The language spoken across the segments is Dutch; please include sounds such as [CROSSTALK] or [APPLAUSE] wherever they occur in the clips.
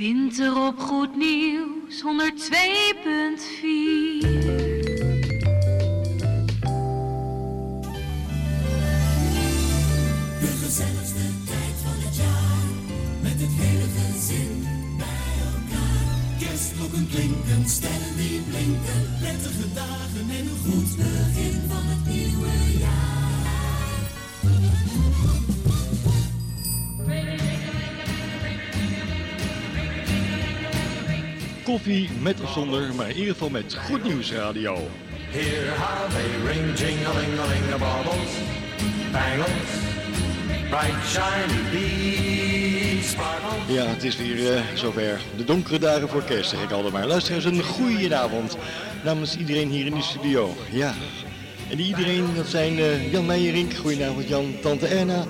Winter op Goed Nieuws 102.4. De gezelligste tijd van het jaar, met het hele gezin bij elkaar. Kerstklokken klinken, sterren die blinken, prettige dagen en een goed begin van het nieuwe jaar. Koffie met of zonder, maar in ieder geval met Goed Nieuws Radio. How they ring, jing-a-ling-a-ling, the baubles, bangles, bright shiny beads, sparkle. Ja, het is weer eh, zover. De donkere dagen voor kerst, zeg ik altijd maar. Luisteraars, een goede avond namens iedereen hier in de studio. Ja, en iedereen, dat zijn eh, Jan Meijerink, goedenavond Jan, tante Erna,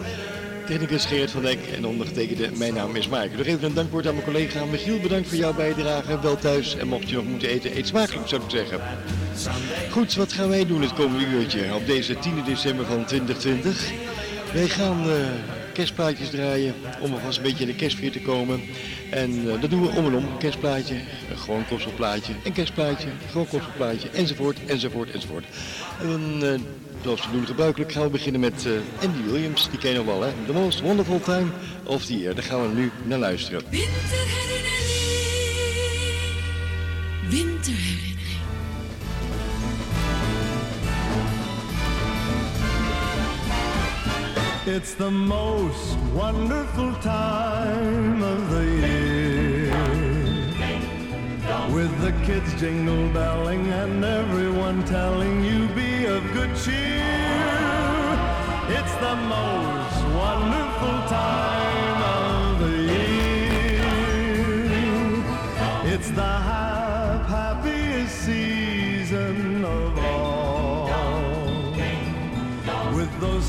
technicus Gerrit van Dek en ondergetekende, mijn naam is Mark. Nog even een dankwoord aan mijn collega Michiel, bedankt voor jouw bijdrage, wel thuis. En mocht je nog moeten eten, eet smakelijk zou ik zeggen. Goed, wat gaan wij doen het komende uurtje op deze 10 december van 2020? Wij gaan eh, kerstplaatjes draaien om alvast een beetje in de kerstfeer te komen. En eh, dat doen we om en om. Kerstplaatje, een gewoon kostelplaatje, een kerstplaatje, gewoon kostelplaatje, enzovoort, enzovoort, enzovoort. En eh, zoals we doen gebruikelijk gaan we beginnen met eh, Andy Williams. Die ken je nog wel, hè? The Most Wonderful Time of the Year. Daar gaan we nu naar luisteren. Winterherinnering, winterherinnering. It's the most wonderful time of the year. With the kids jingle belling and everyone telling you be of good cheer. It's the most wonderful time of the year. It's the hap- happiest season of all. With those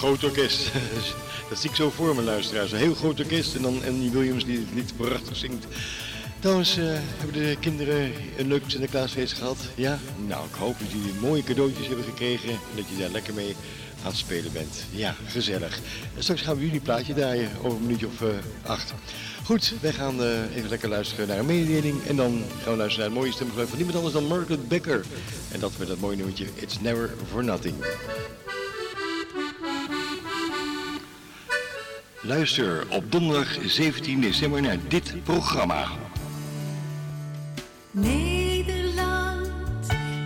Groot orkest. [LAUGHS] Dat zie ik zo voor me, luisteraars. Een heel groot orkest en dan Andy Williams die het lied prachtig zingt. Trouwens, uh, hebben de kinderen een leuk Sinterklaasfeest gehad? Ja? Nou, ik hoop dat jullie mooie cadeautjes hebben gekregen en dat je daar lekker mee aan het spelen bent. Ja, gezellig. En straks gaan we jullie plaatje draaien over een minuutje of uh, acht. Goed, wij gaan uh, even lekker luisteren naar een mededeling en dan gaan we luisteren naar het mooie stemgeluid van niemand anders dan Margaret Becker. En dat met dat mooie nummertje It's Never For Nothing. Luister op donderdag 17 december naar dit programma. Nederland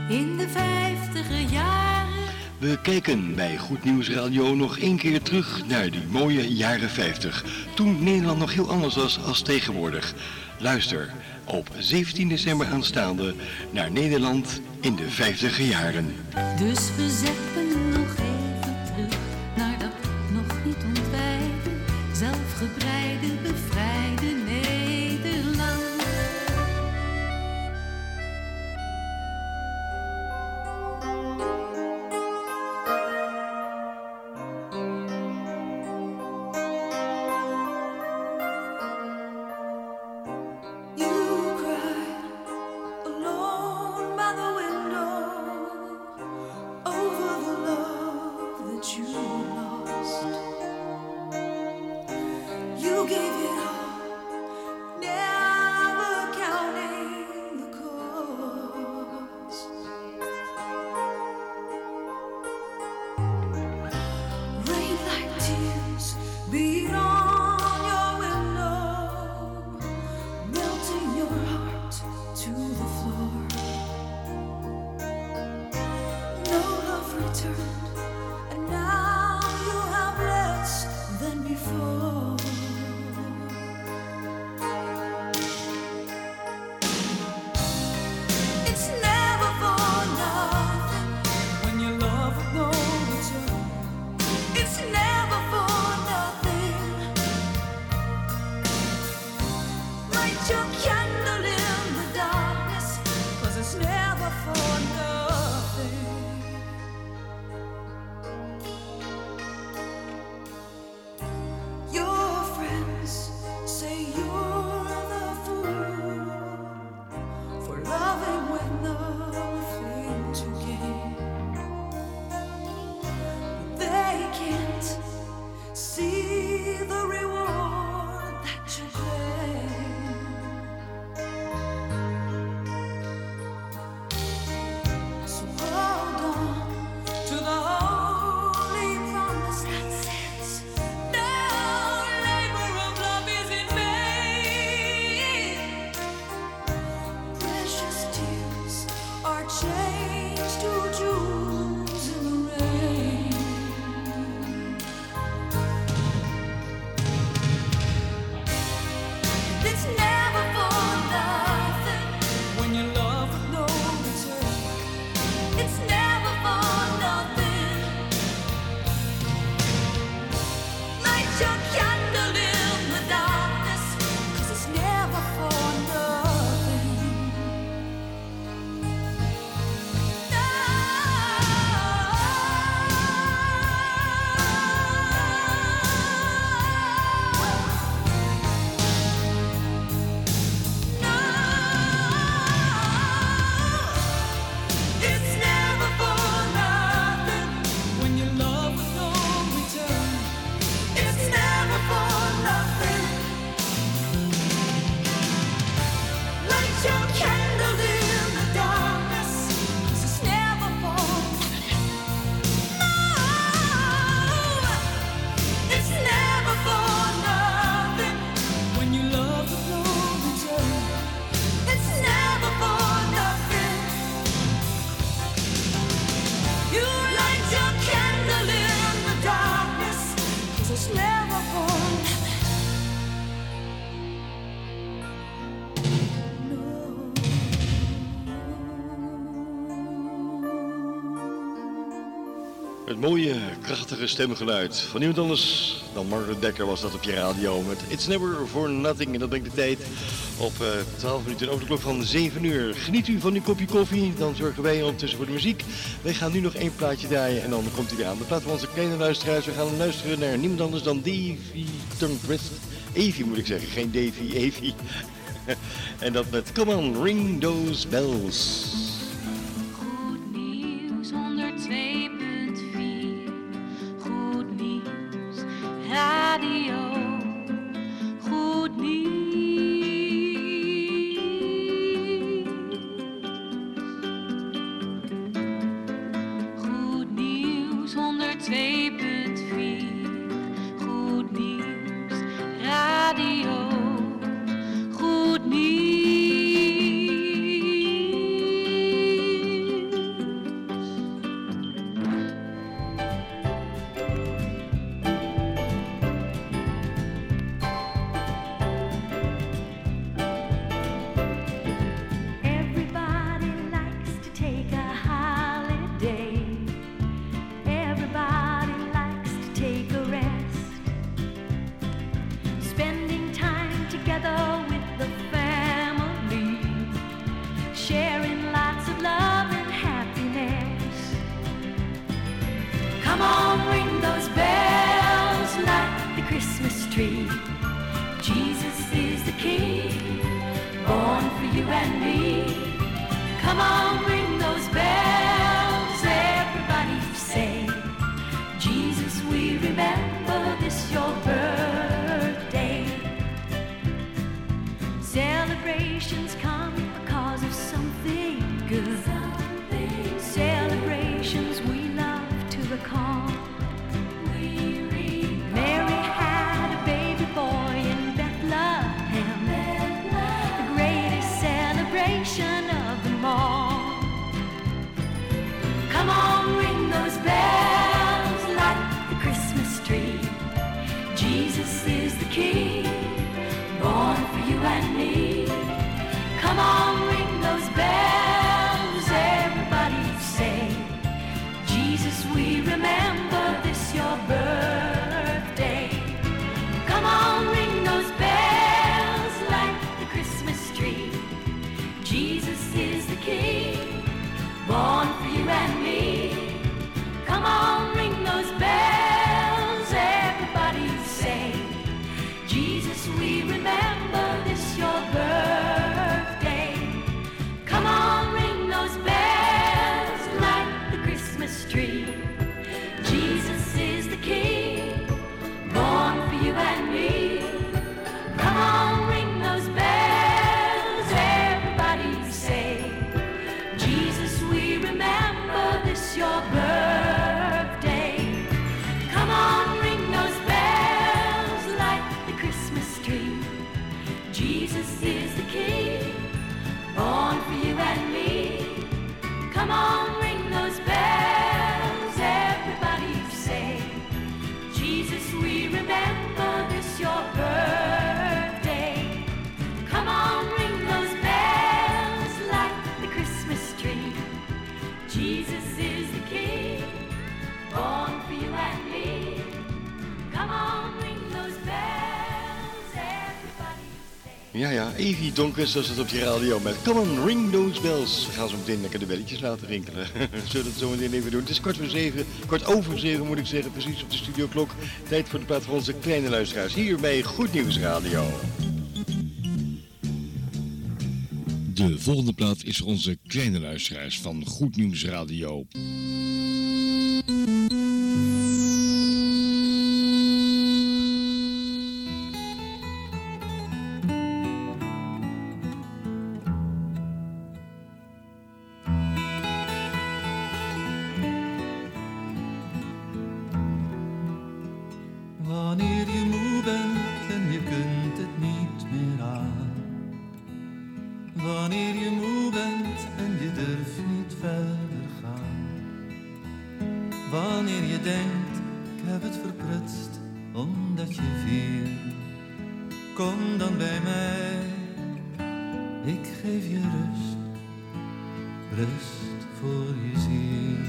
in de vijftiger jaren. We kijken bij Goed Nieuws Radio nog één keer terug naar die mooie jaren 50. Toen Nederland nog heel anders was als tegenwoordig. Luister op 17 december aanstaande naar Nederland in de vijftiger jaren. Dus we zetten mooie, krachtige stemgeluid. Van niemand anders dan Margaret Dekker was dat op je radio met It's Never For Nothing. En dat brengt de tijd op eh, uh, 12 minuten over de klok van 7 uur. Geniet u van uw kopje koffie, dan zorgen wij ondertussen voor de muziek. Wij gaan nu nog één plaatje draaien en dan komt hij weer aan. De plaat van onze kleine luisteraars. We gaan luisteren naar niemand anders dan Davy Turnquist. Evie moet ik zeggen, geen Davy, Evie. [LAUGHS] en dat met Come On, Ring Those Bells. patio. Ja, ja. Evie Donkers, dat het op je radio met Common Ring Those Bells. We gaan zo meteen lekker de belletjes laten rinkelen. [LAUGHS] We zullen het zo meteen even doen. Het is kort voor zeven, kort over zeven moet ik zeggen, precies op de studioklok. Tijd voor de plaat van onze kleine luisteraars hier bij Goed Nieuws Radio. De volgende plaat is onze kleine luisteraars van Goed Nieuws Radio. Ik geef je rust, rust voor je ziel.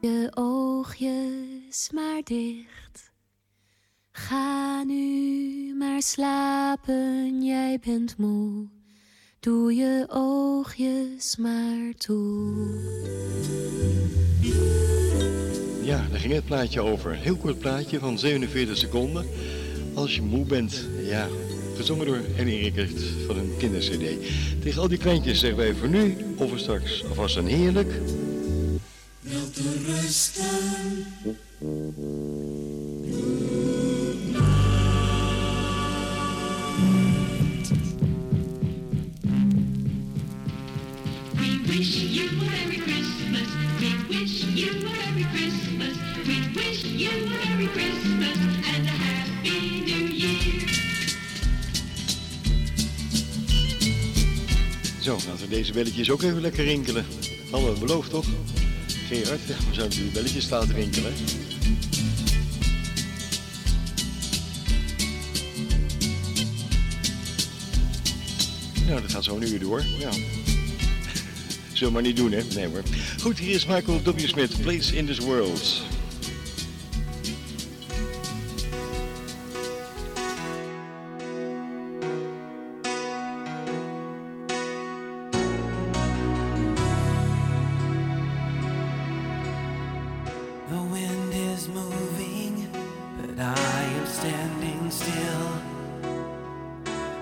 Je oogjes maar dicht. Ga nu maar slapen, jij bent moe. Doe je oogjes maar toe ja, daar ging het plaatje over. Een heel kort plaatje van 47 seconden. Als je moe bent, ja. Gezongen door Henny Rickert van een kindercd. Tegen al die kleintjes zeggen wij voor nu, of straks alvast een heerlijk... Wel wish you a Merry Christmas. We wish you a Merry Christmas. Wish you Christmas and a Happy Zo, laten we deze belletjes ook even lekker rinkelen. Hallo, beloofd, toch? Gerard, we zouden die belletjes laten rinkelen. Nou, dat gaat zo'n uur door. Ja. Zullen we maar niet doen, hè? Nee hoor. Goed, hier is Michael W. Smith, Place in This World. still.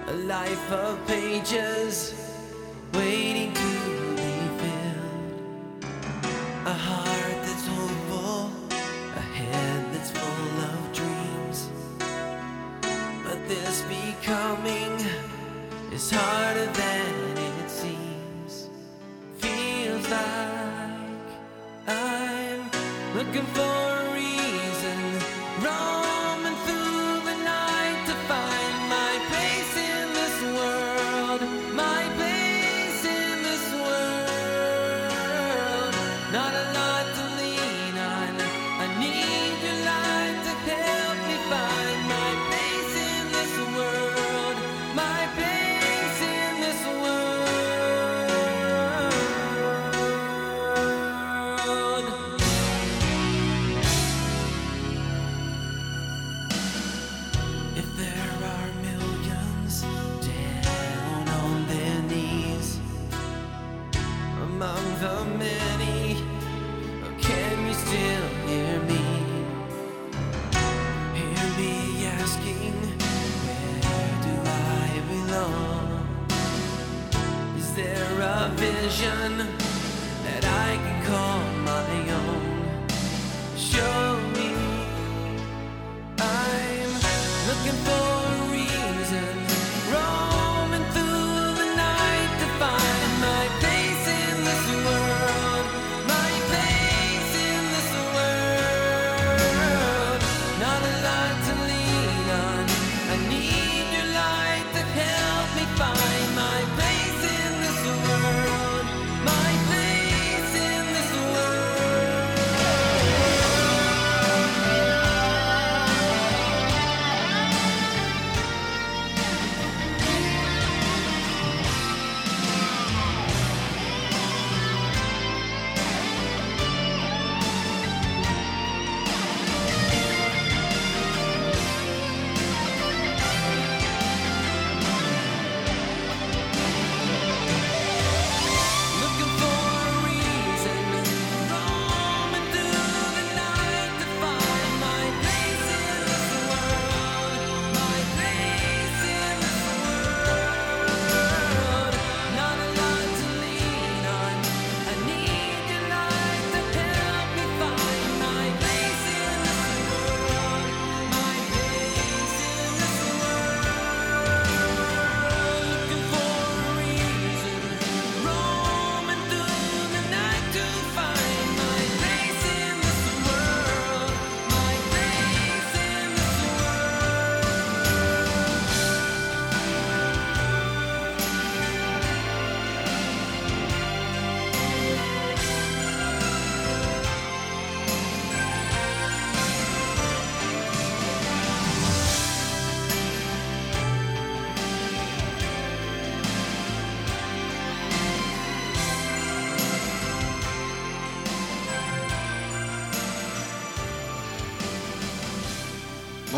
A life of pages waiting.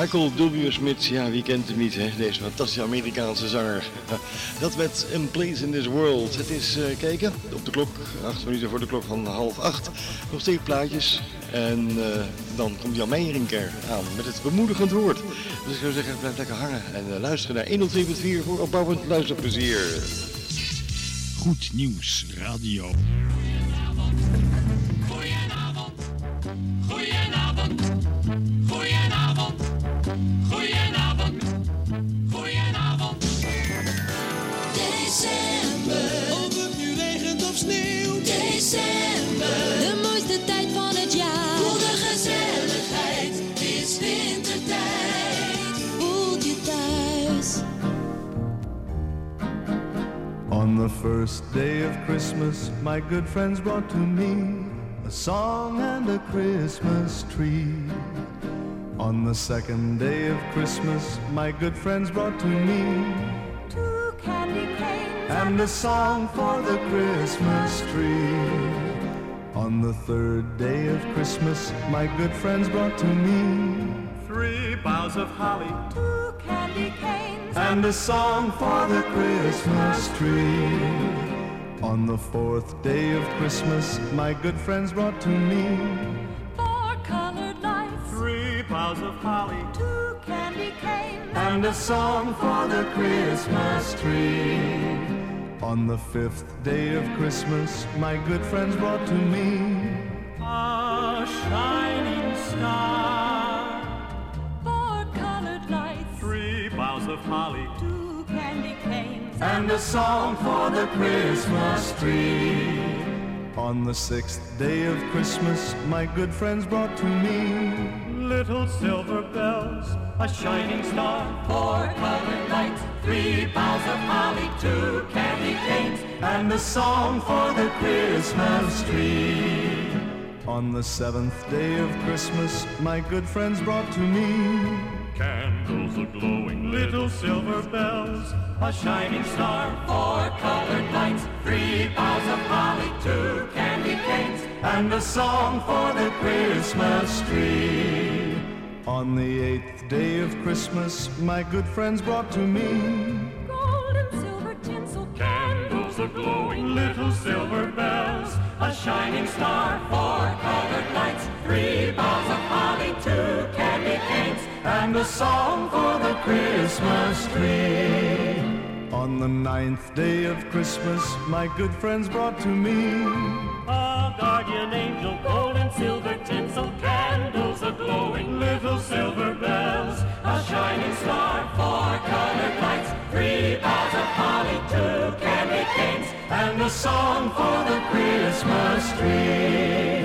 Michael W. Smith, ja wie kent hem niet, hè? deze fantastische Amerikaanse zanger. [LAUGHS] Dat werd een Place in This World. Het is, uh, kijken, op de klok, acht minuten voor de klok van half acht. Nog steeds plaatjes. En eh, dan komt Jan Meijerinker aan met het bemoedigend woord. Dus ik zou zeggen, blijf lekker hangen en uh, luister naar 102.4 voor opbouwend luisterplezier. Goed nieuws, radio. The first day of Christmas, my good friends brought to me a song and a Christmas tree. On the second day of Christmas, my good friends brought to me Two candy canes. and a song for the Christmas tree. On the third day of Christmas, my good friends brought to me Three boughs of holly. Two candy canes. and a song for the Christmas tree. On the fourth day of Christmas, my good friends brought to me Four colored lights. Three boughs of holly. Two candy canes. and a song for the Christmas tree. On the fifth day of Christmas, my good friends brought to me A shining star. Holly. Two candy canes. and a song for the Christmas tree. On the sixth day of Christmas, my good friends brought to me Little silver bells. A shining star. Four colored lights, three boughs of holly, two candy canes. and a song for the Christmas tree. On the seventh day of Christmas, my good friends brought to me Candles are glowing. Little silver bells. A shining star. Four colored lights, three boughs of holly, two candy canes. and a song for the Christmas tree. On the eighth day of Christmas, my good friends brought to me Gold and silver tinsel Candles are glowing. Little silver bells. A shining star, four colored lights, three boughs of holly, two candy. And a song for the Christmas tree. On the ninth day of Christmas, my good friends brought to me A guardian angel. Gold and silver tinsel. Candles a glowing. Little silver bells. A shining star, four colored lights, three boughs of holly, two candy canes. and a song for the Christmas tree.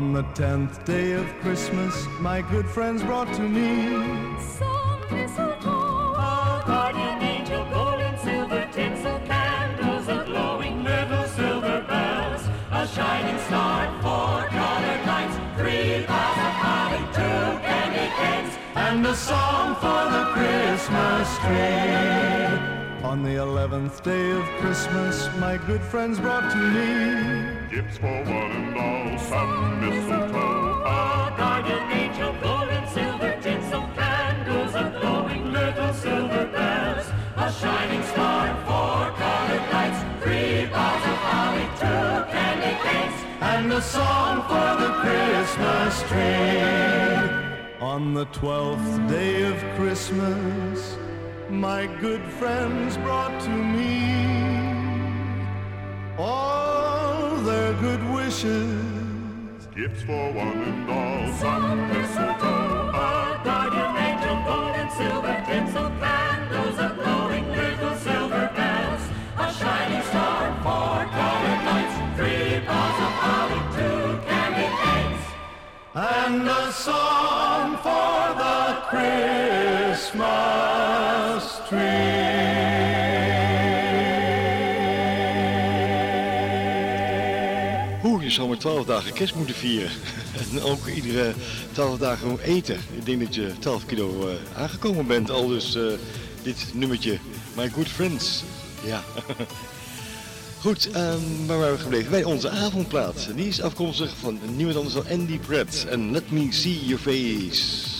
On the tenth day of Christmas, my good friends brought to me Some mistletoe. A guardian angel. Gold and silver tinsel. Candles a glowing. Little silver bells. A shining star, four colored lights, three boughs of holly, two candy canes. and a song for the Christmas tree. On the eleventh day of Christmas, my good friends brought to me Gifts for one and all, some mistletoe. A guardian angel, gold and silver tinsel, candles a glowing, little silver bells. A shining star, four colored lights, three boughs of holly, two candy canes. and a song for the Christmas tree. On the twelfth day of Christmas, my good friends brought to me. All their good wishes. Gifts for one and all, Some mistletoe, maar 12 dagen kerst moeten vieren. [LAUGHS] En ook iedere 12 dagen gewoon eten. Ik denk dat je 12 kilo eh, aangekomen bent, al dus eh, dit nummertje. My Good Friends. Ja. [LAUGHS] Goed, ehm, waar waren we gebleven? Bij onze avondplaat. Die is afkomstig van niemand anders dan Andy Pratt. En Let Me See Your Face.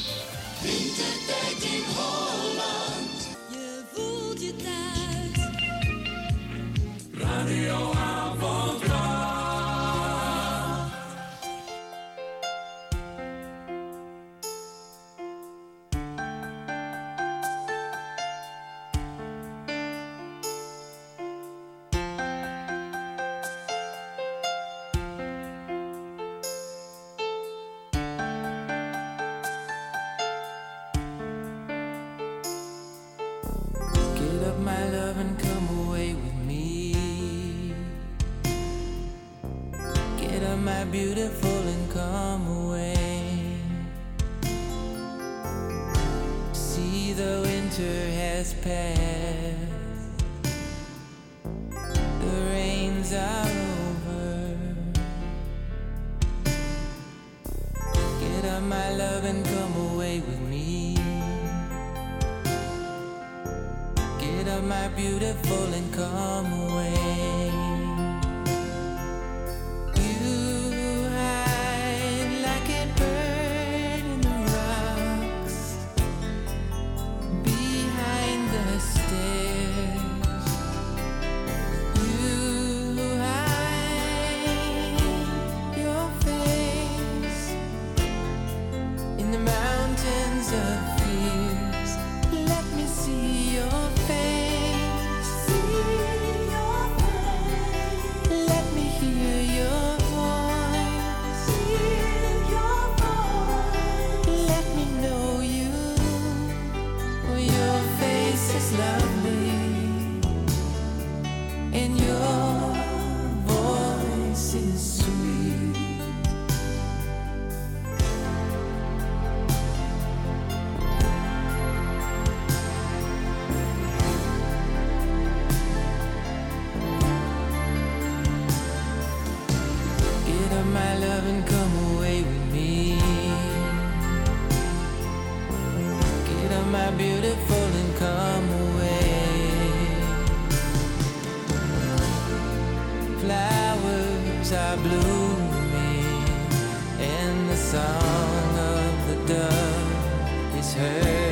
beautiful and come away. See, the winter has passed. Are blooming, and the song of the dove is heard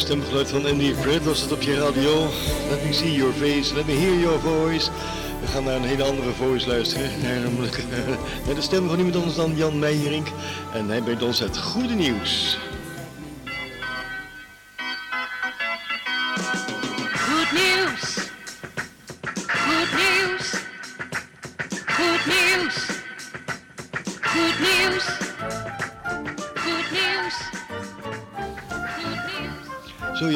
Mooie stemgeluid van Andy Fred was het op je radio. Let me see your face, let me hear your voice. We gaan naar een hele andere voice luisteren. [LAUGHS] Namelijk naar de stem van iemand anders dan Jan Meijerink. En hij brengt ons het goede nieuws.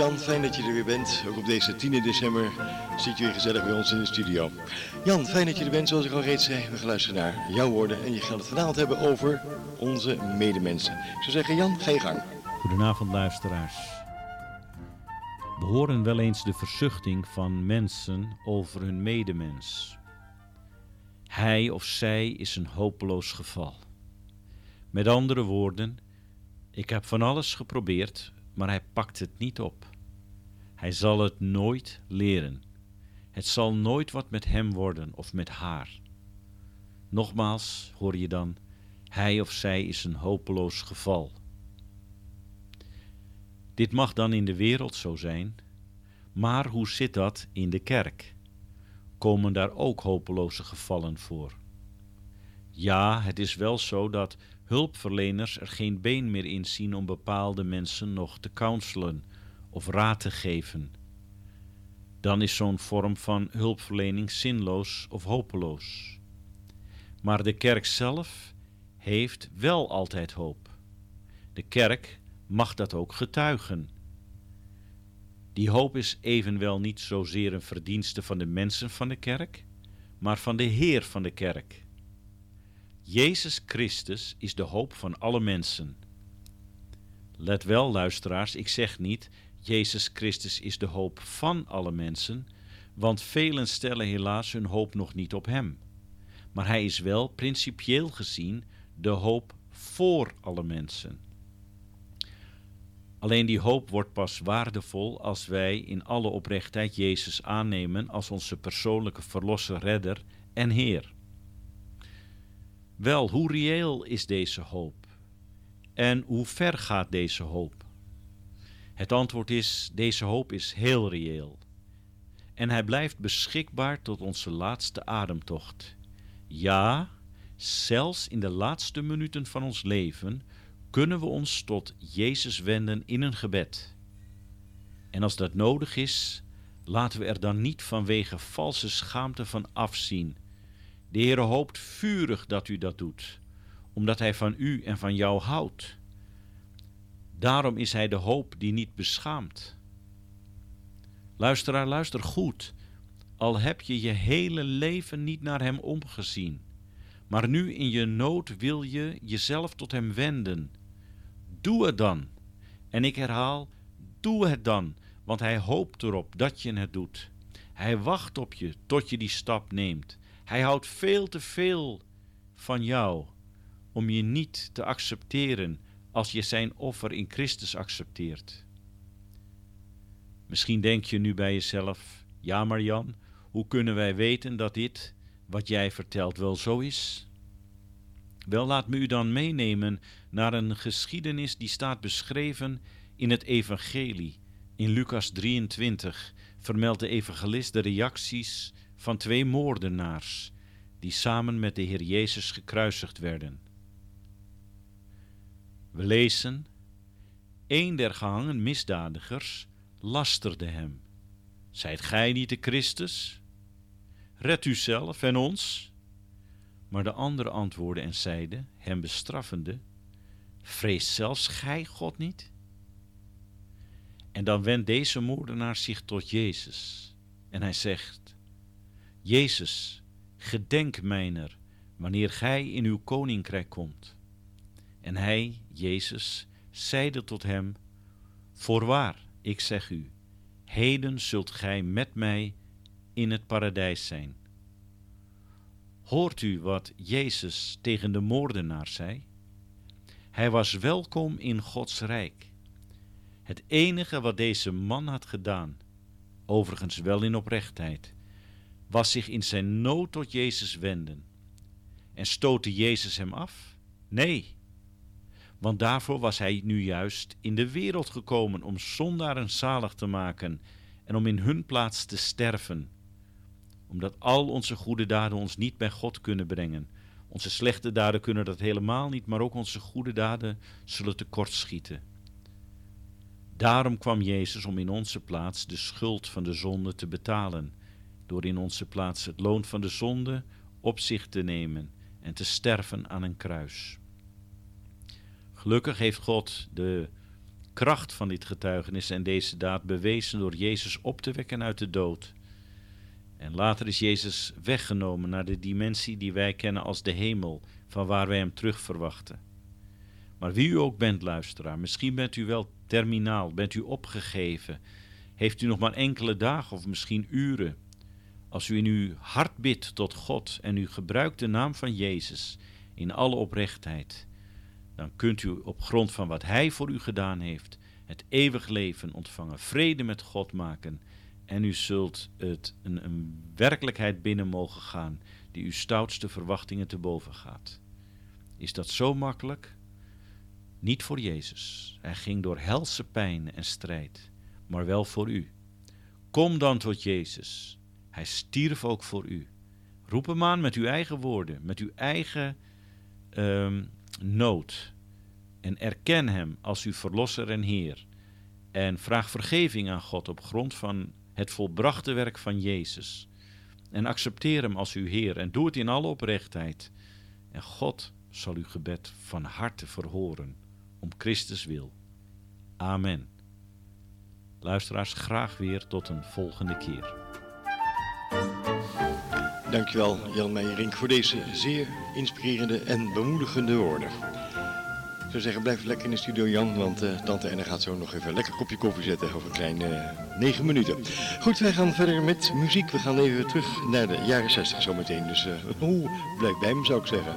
Jan, fijn dat je er weer bent. Ook op deze 10 december zit je weer gezellig bij ons in de studio. Jan, fijn dat je er bent. Zoals ik al reeds zei, we gaan luisteren naar jouw woorden. En je gaat het vanavond hebben over onze medemensen. Ik zou zeggen, Jan, je gang. Goedenavond luisteraars. We horen wel eens de verzuchting van mensen over hun medemens. Hij of zij is een hopeloos geval. Met andere woorden, ik heb van alles geprobeerd, maar hij pakt het niet op. Hij zal het nooit leren. Het zal nooit wat met hem worden of met haar. Nogmaals hoor je dan, hij of zij is een hopeloos geval. Dit mag dan in de wereld zo zijn, maar hoe zit dat in de kerk? Komen daar ook hopeloze gevallen voor? Ja, het is wel zo dat hulpverleners er geen been meer in zien om bepaalde mensen nog te counselen of raad te geven. Dan is zo'n vorm van hulpverlening zinloos of hopeloos. Maar de kerk zelf heeft wel altijd hoop. De kerk mag dat ook getuigen. Die hoop is evenwel niet zozeer een verdienste van de mensen van de kerk, maar van de Heer van de kerk. Jezus Christus is de hoop van alle mensen. Let wel, luisteraars, ik zeg niet Jezus Christus is de hoop van alle mensen, want velen stellen helaas hun hoop nog niet op Hem. Maar Hij is wel principieel gezien de hoop voor alle mensen. Alleen die hoop wordt pas waardevol als wij in alle oprechtheid Jezus aannemen als onze persoonlijke verlosser, redder en Heer. Wel, hoe reëel is deze hoop? En hoe ver gaat deze hoop? Het antwoord is: deze hoop is heel reëel. En hij blijft beschikbaar tot onze laatste ademtocht. Ja, zelfs in de laatste minuten van ons leven kunnen we ons tot Jezus wenden in een gebed. En als dat nodig is, laten we er dan niet vanwege valse schaamte van afzien. De Heere hoopt vurig dat u dat doet, omdat Hij van u en van jou houdt. Daarom is Hij de hoop die niet beschaamt. Luisteraar, luister goed. Al heb je je hele leven niet naar Hem omgezien, maar nu in je nood wil je jezelf tot Hem wenden. Doe het dan. En ik herhaal, doe het dan, want Hij hoopt erop dat je het doet. Hij wacht op je tot je die stap neemt. Hij houdt veel te veel van jou om je niet te accepteren als je zijn offer in Christus accepteert. Misschien denk je nu bij jezelf: ja, maar Jan, hoe kunnen wij weten dat dit, wat jij vertelt, wel zo is? Wel, laat me u dan meenemen naar een geschiedenis die staat beschreven in het Evangelie. In Lucas 23 vermeldt de evangelist de reacties van twee moordenaars die samen met de Heer Jezus gekruisigd werden. We lezen: Een der gehangen misdadigers lasterde hem: Zijt gij niet de Christus? Red u zelf en ons. Maar de andere antwoordde en zeide, hem bestraffende: Vreest zelfs gij God niet? En dan wendt deze moordenaar zich tot Jezus en hij zegt: Jezus, gedenk mijner wanneer gij in uw koninkrijk komt. En hij, Jezus, zeide tot hem: Voorwaar, ik zeg u, heden zult gij met mij in het paradijs zijn. Hoort u wat Jezus tegen de moordenaar zei? Hij was welkom in Gods rijk. Het enige wat deze man had gedaan, overigens wel in oprechtheid, was zich in zijn nood tot Jezus wenden. En stootte Jezus hem af? Nee, want daarvoor was hij nu juist in de wereld gekomen om zondaren zalig te maken en om in hun plaats te sterven. Omdat al onze goede daden ons niet bij God kunnen brengen. Onze slechte daden kunnen dat helemaal niet, maar ook onze goede daden zullen tekortschieten. Daarom kwam Jezus om in onze plaats de schuld van de zonde te betalen, door in onze plaats het loon van de zonde op zich te nemen en te sterven aan een kruis. Gelukkig heeft God de kracht van dit getuigenis en deze daad bewezen door Jezus op te wekken uit de dood. En later is Jezus weggenomen naar de dimensie die wij kennen als de hemel, van waar wij hem terug verwachten. Maar wie u ook bent, luisteraar, misschien bent u wel terminaal, bent u opgegeven, heeft u nog maar enkele dagen of misschien uren. Als u in uw hart bidt tot God en u gebruikt de naam van Jezus in alle oprechtheid, dan kunt u op grond van wat Hij voor u gedaan heeft, het eeuwig leven ontvangen, vrede met God maken en u zult het een, een werkelijkheid binnen mogen gaan die uw stoutste verwachtingen te boven gaat. Is dat zo makkelijk? Niet voor Jezus. Hij ging door helse pijn en strijd, maar wel voor u. Kom dan tot Jezus. Hij stierf ook voor u. Roep hem aan met uw eigen woorden, met uw eigen um, nood. En erken hem als uw verlosser en Heer. En vraag vergeving aan God op grond van het volbrachte werk van Jezus. En accepteer hem als uw Heer en doe het in alle oprechtheid. En God zal uw gebed van harte verhoren, om Christus wil. Amen. Luisteraars, graag weer tot een volgende keer. Dankjewel Jan Meijerink voor deze zeer inspirerende en bemoedigende woorden. Ik zou zeggen, blijf lekker in de studio Jan, want eh, tante Enne gaat zo nog even een lekker kopje koffie zetten over een kleine negen minuten. Goed, wij gaan verder met muziek. We gaan even terug naar de jaren 60 zometeen. Dus eh [LAUGHS] oeh, blijf bij me zou ik zeggen.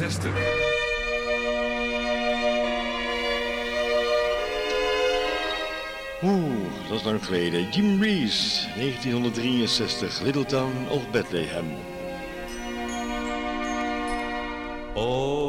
1963. Oeh, dat is lang geleden. Jim Reeves, 1963, Little Town of Bethlehem. Oh.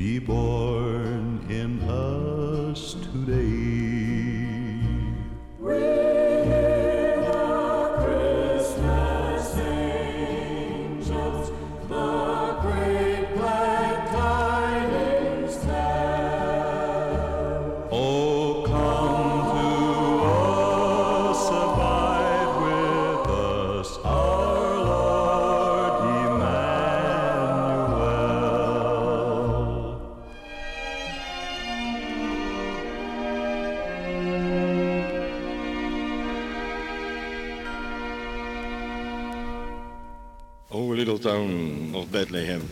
Be born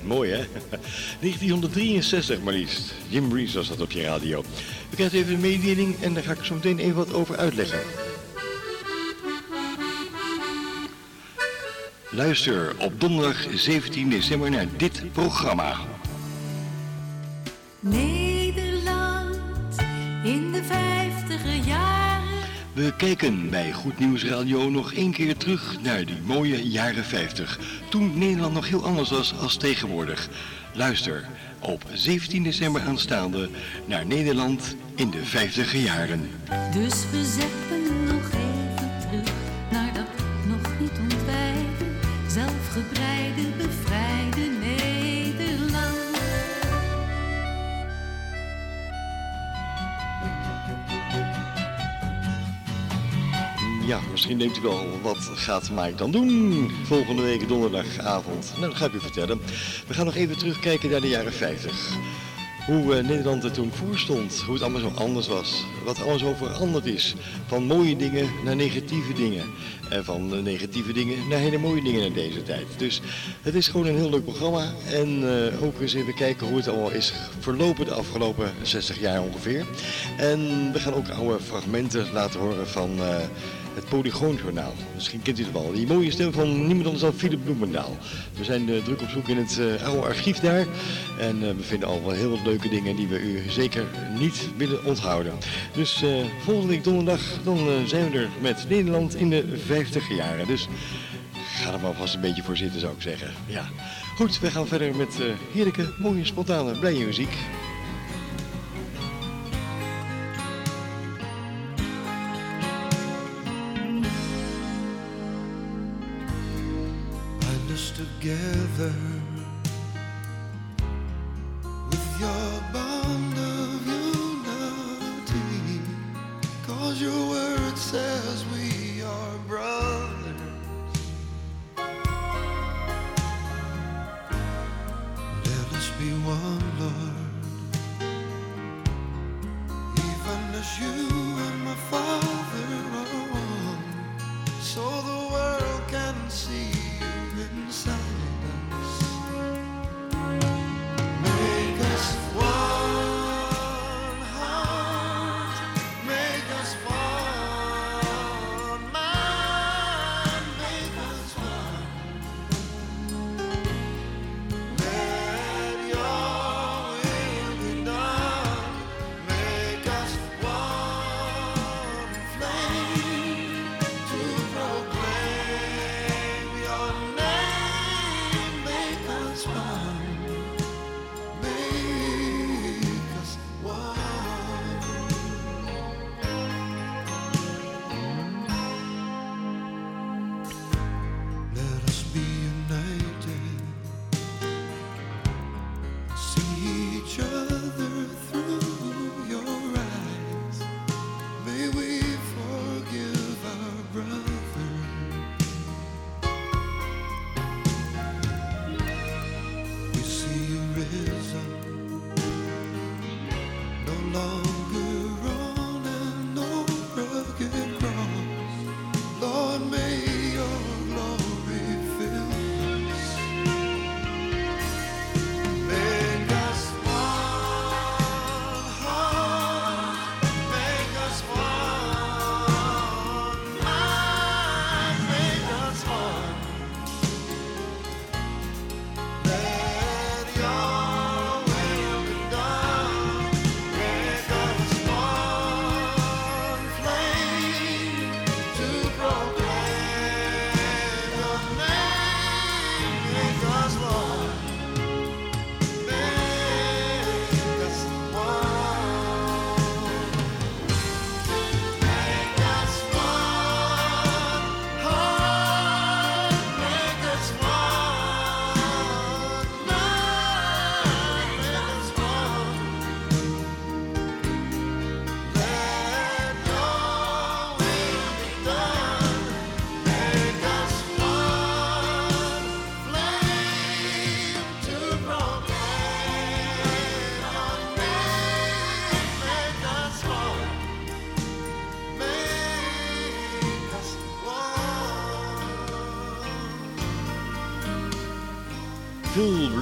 Mooi, hè? [LAUGHS] 1963 maar liefst. Jim Reeves was dat op je radio. We krijgen even een mededeling en daar ga ik zo meteen even wat over uitleggen. Luister op donderdag 17 december naar dit programma. Bij Goed Nieuws Radio nog één keer terug naar die mooie jaren 50. Toen Nederland nog heel anders was als tegenwoordig. Luister op 17 december aanstaande naar Nederland in de 50er jaren. Dus we misschien denkt u wel, wat gaat Mike dan doen volgende week donderdagavond? Nou, dat ga ik u vertellen. We gaan nog even terugkijken naar de jaren 50. Hoe eh, Nederland er toen voor stond, hoe het allemaal zo anders was, wat alles zo veranderd is. Van mooie dingen naar negatieve dingen. En van eh, negatieve dingen naar hele mooie dingen in deze tijd. Dus het is gewoon een heel leuk programma. En eh, ook eens even kijken hoe het allemaal is verlopen de afgelopen 60 jaar ongeveer. En we gaan ook oude fragmenten laten horen van het Polygoonjournaal. Misschien kent u het wel. Die mooie stem van niemand anders dan Philip Bloemendaal. We zijn eh, druk op zoek in het eh, oude archief daar. En eh, we vinden al wel heel wat leuke dingen die we u zeker niet willen onthouden. Dus volgende week donderdag dan zijn we er met Nederland in de 50 jaren. Dus ga er maar vast een beetje voor zitten zou ik zeggen. Ja. Goed, we gaan verder met heerlijke, mooie, spontane, blije muziek.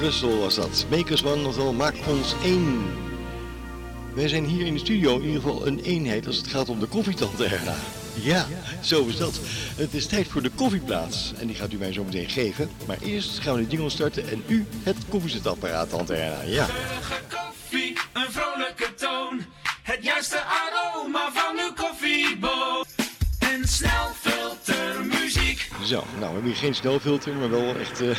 Phil Russell was dat. Make us one, oftewel maak ons één. Wij zijn hier in de studio in ieder geval een eenheid als het gaat om de koffietante Erna. Ja, zo is dat. Het is tijd voor de koffieplaats. En die gaat u mij zo meteen geven. Maar eerst gaan we de jingle starten en u het koffiezetapparaat, tante Erna. Ja. Zo, nou, we hebben hier geen snelfilter, maar wel echt eh, [LAUGHS]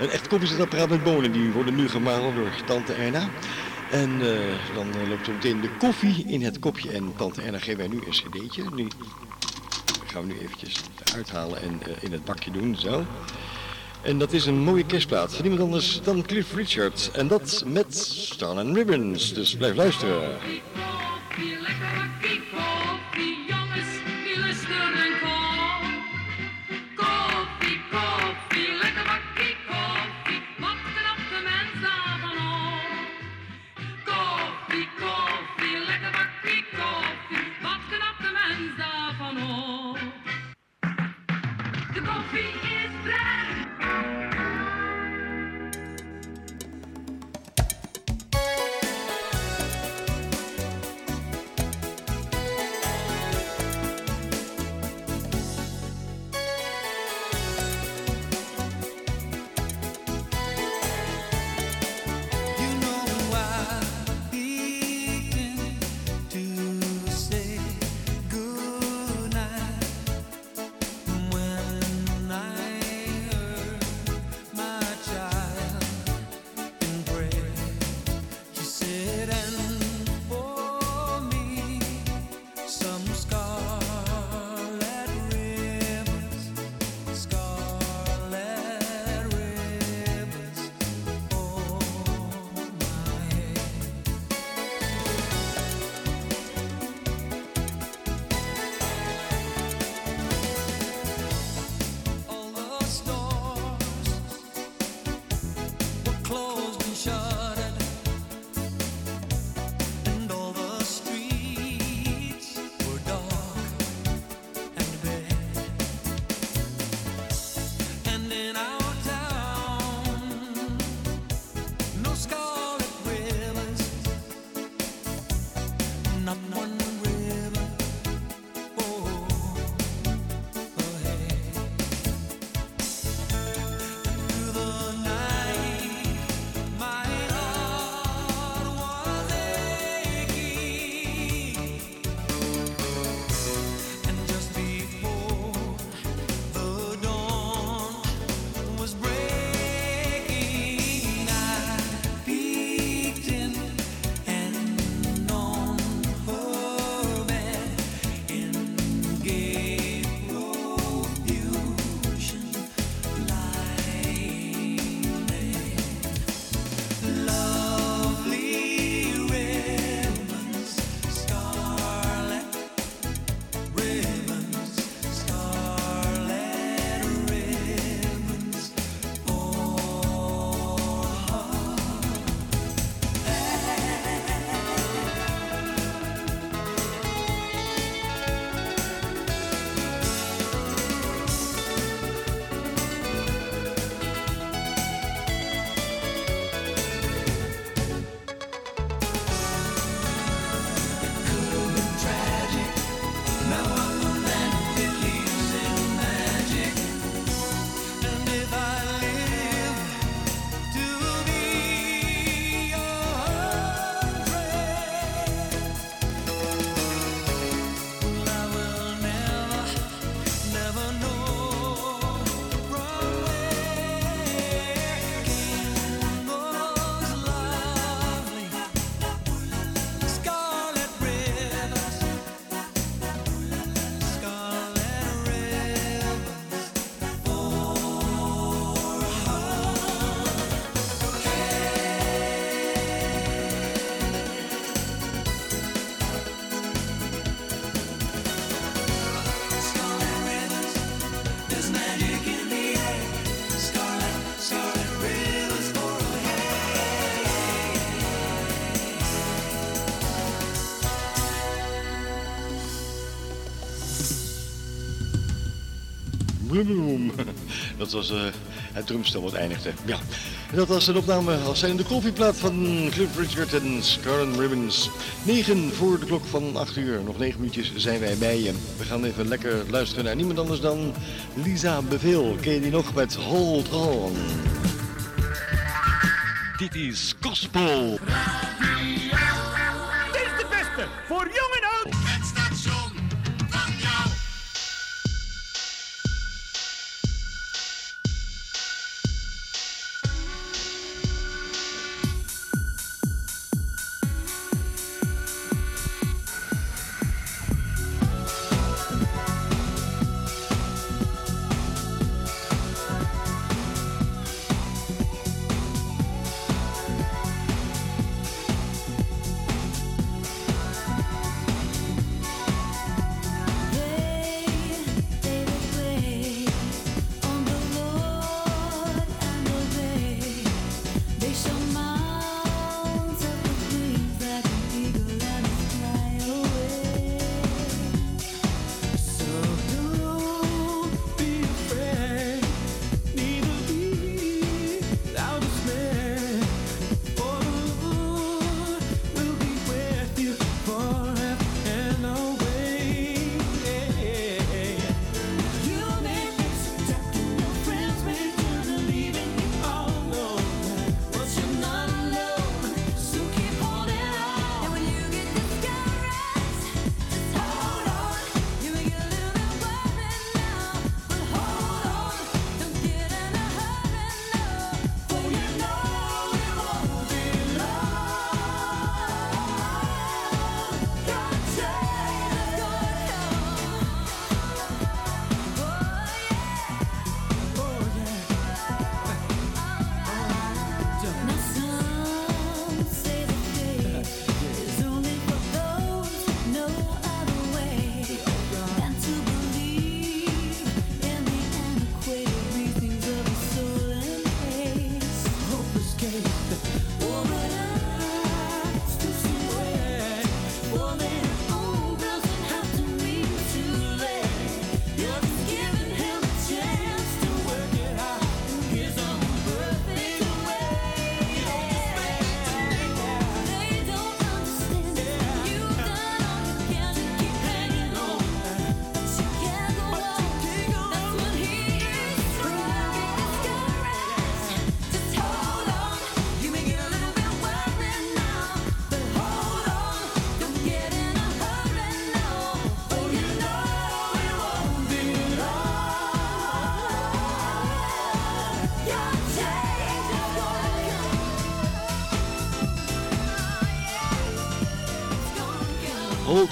een echt koffiezetapparaat met bonen. Die worden nu gemalen door tante Erna. En eh, dan eh, loopt zo meteen de koffie in het kopje. En tante Erna geeft wij nu een cd'tje. Nu gaan we nu eventjes uithalen en in het bakje doen, zo. En dat is een mooie kerstplaat van niemand anders dan Cliff Richard. En dat met Star and Ribbons. Dus blijf luisteren. Die lusten Dat was eh, het drumstel wat eindigde. Ja, en dat was een opname als zijn de koffieplaat van Cliff Richard en Scarlet Ribbons. 9 voor de klok van 8 uur. Nog 9 minuutjes zijn wij bij je. We gaan even lekker luisteren naar niemand anders dan Lisa Beveel. Ken je die nog met Hold On? Dit is Gospel.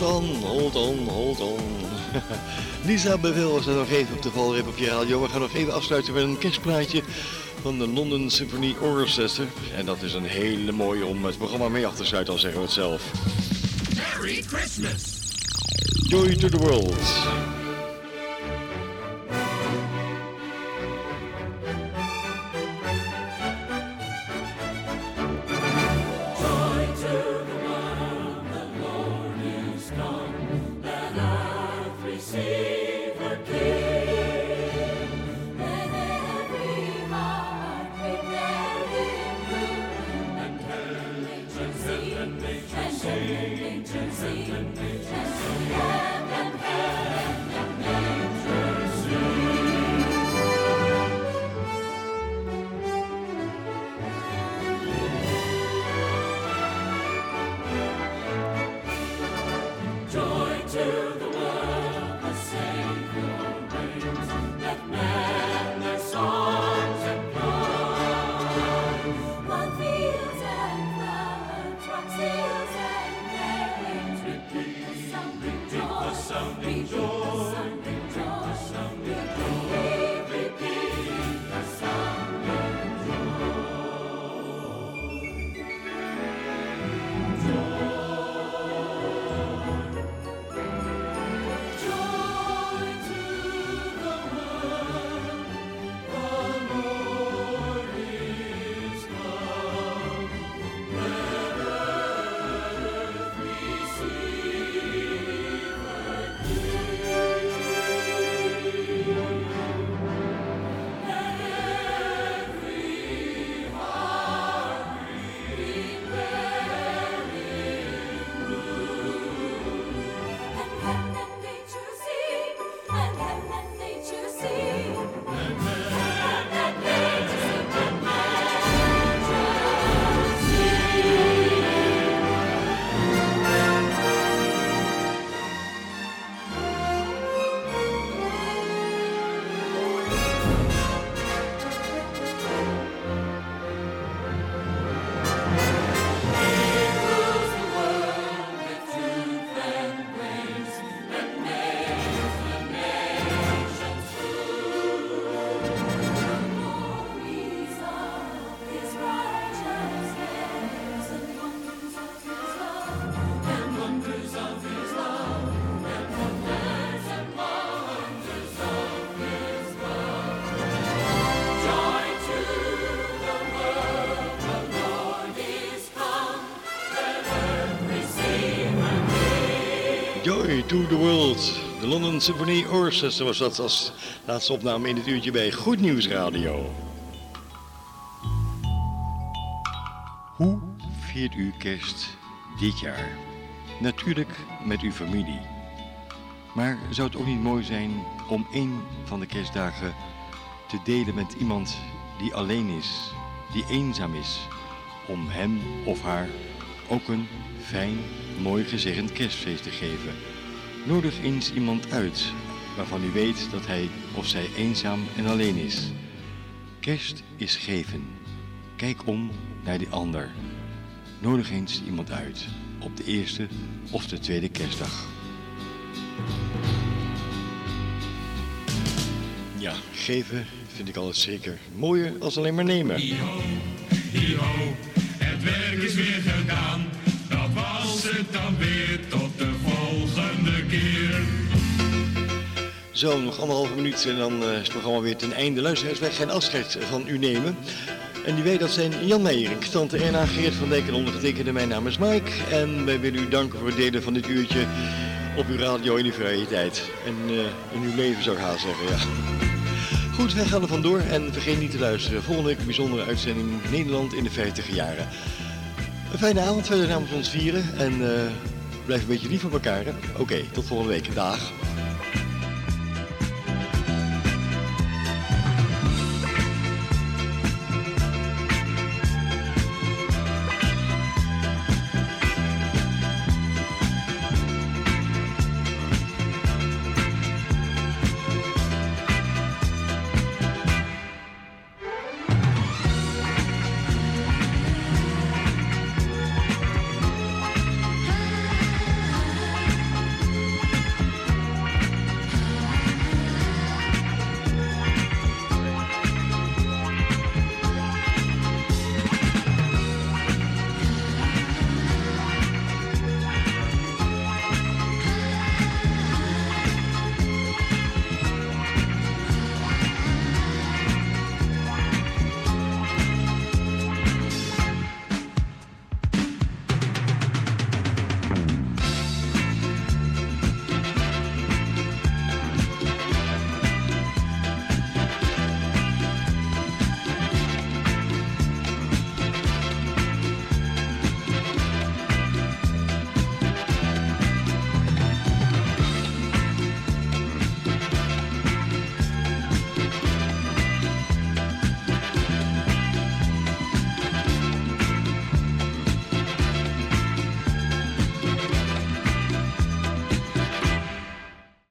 On, hold on, hold on. [LAUGHS] Lisa Beveel was er nog even op de valrip op je radio. We gaan nog even afsluiten met een kerstplaatje van de London Symphony Orchestra. En dat is een hele mooie om het programma mee af te sluiten, al zeggen we het zelf. Merry Christmas. Joy to the world. Symphony Orchestra was dat als laatste opname in het uurtje bij Goed Nieuws Radio. Hoe viert u kerst dit jaar? Natuurlijk met uw familie. Maar zou het ook niet mooi zijn om één van de kerstdagen te delen met iemand die alleen is, die eenzaam is, om hem of haar ook een fijn, mooi gezegend kerstfeest te geven. Nodig eens iemand uit waarvan u weet dat hij of zij eenzaam en alleen is. Kerst is geven. Kijk om naar die ander. Nodig eens iemand uit op de eerste of de tweede kerstdag. Ja, geven vind ik altijd zeker mooier als alleen maar nemen. Hier-ho, het werk is weer gedaan. Dat was het dan weer tot de Zo, nog anderhalve minuut en dan eh, is het programma weer ten einde. Luisteraars, wij gaan afscheid van u nemen. En die weet dat zijn Jan Meijering, tante Erna, Geert van Dijk en ondergetekende. Mijn naam is Mike. En wij willen u danken voor het delen van dit uurtje op uw radio in uw vrije tijd. En eh, in uw leven zou ik haast zeggen, ja. Goed, wij gaan er vandoor en vergeet niet te luisteren. Volgende week bijzondere uitzending Nederland in de 50 jaren. Een fijne avond verder namens ons vieren en eh, blijf een beetje lief voor elkaar. Oké, tot volgende week. Dag.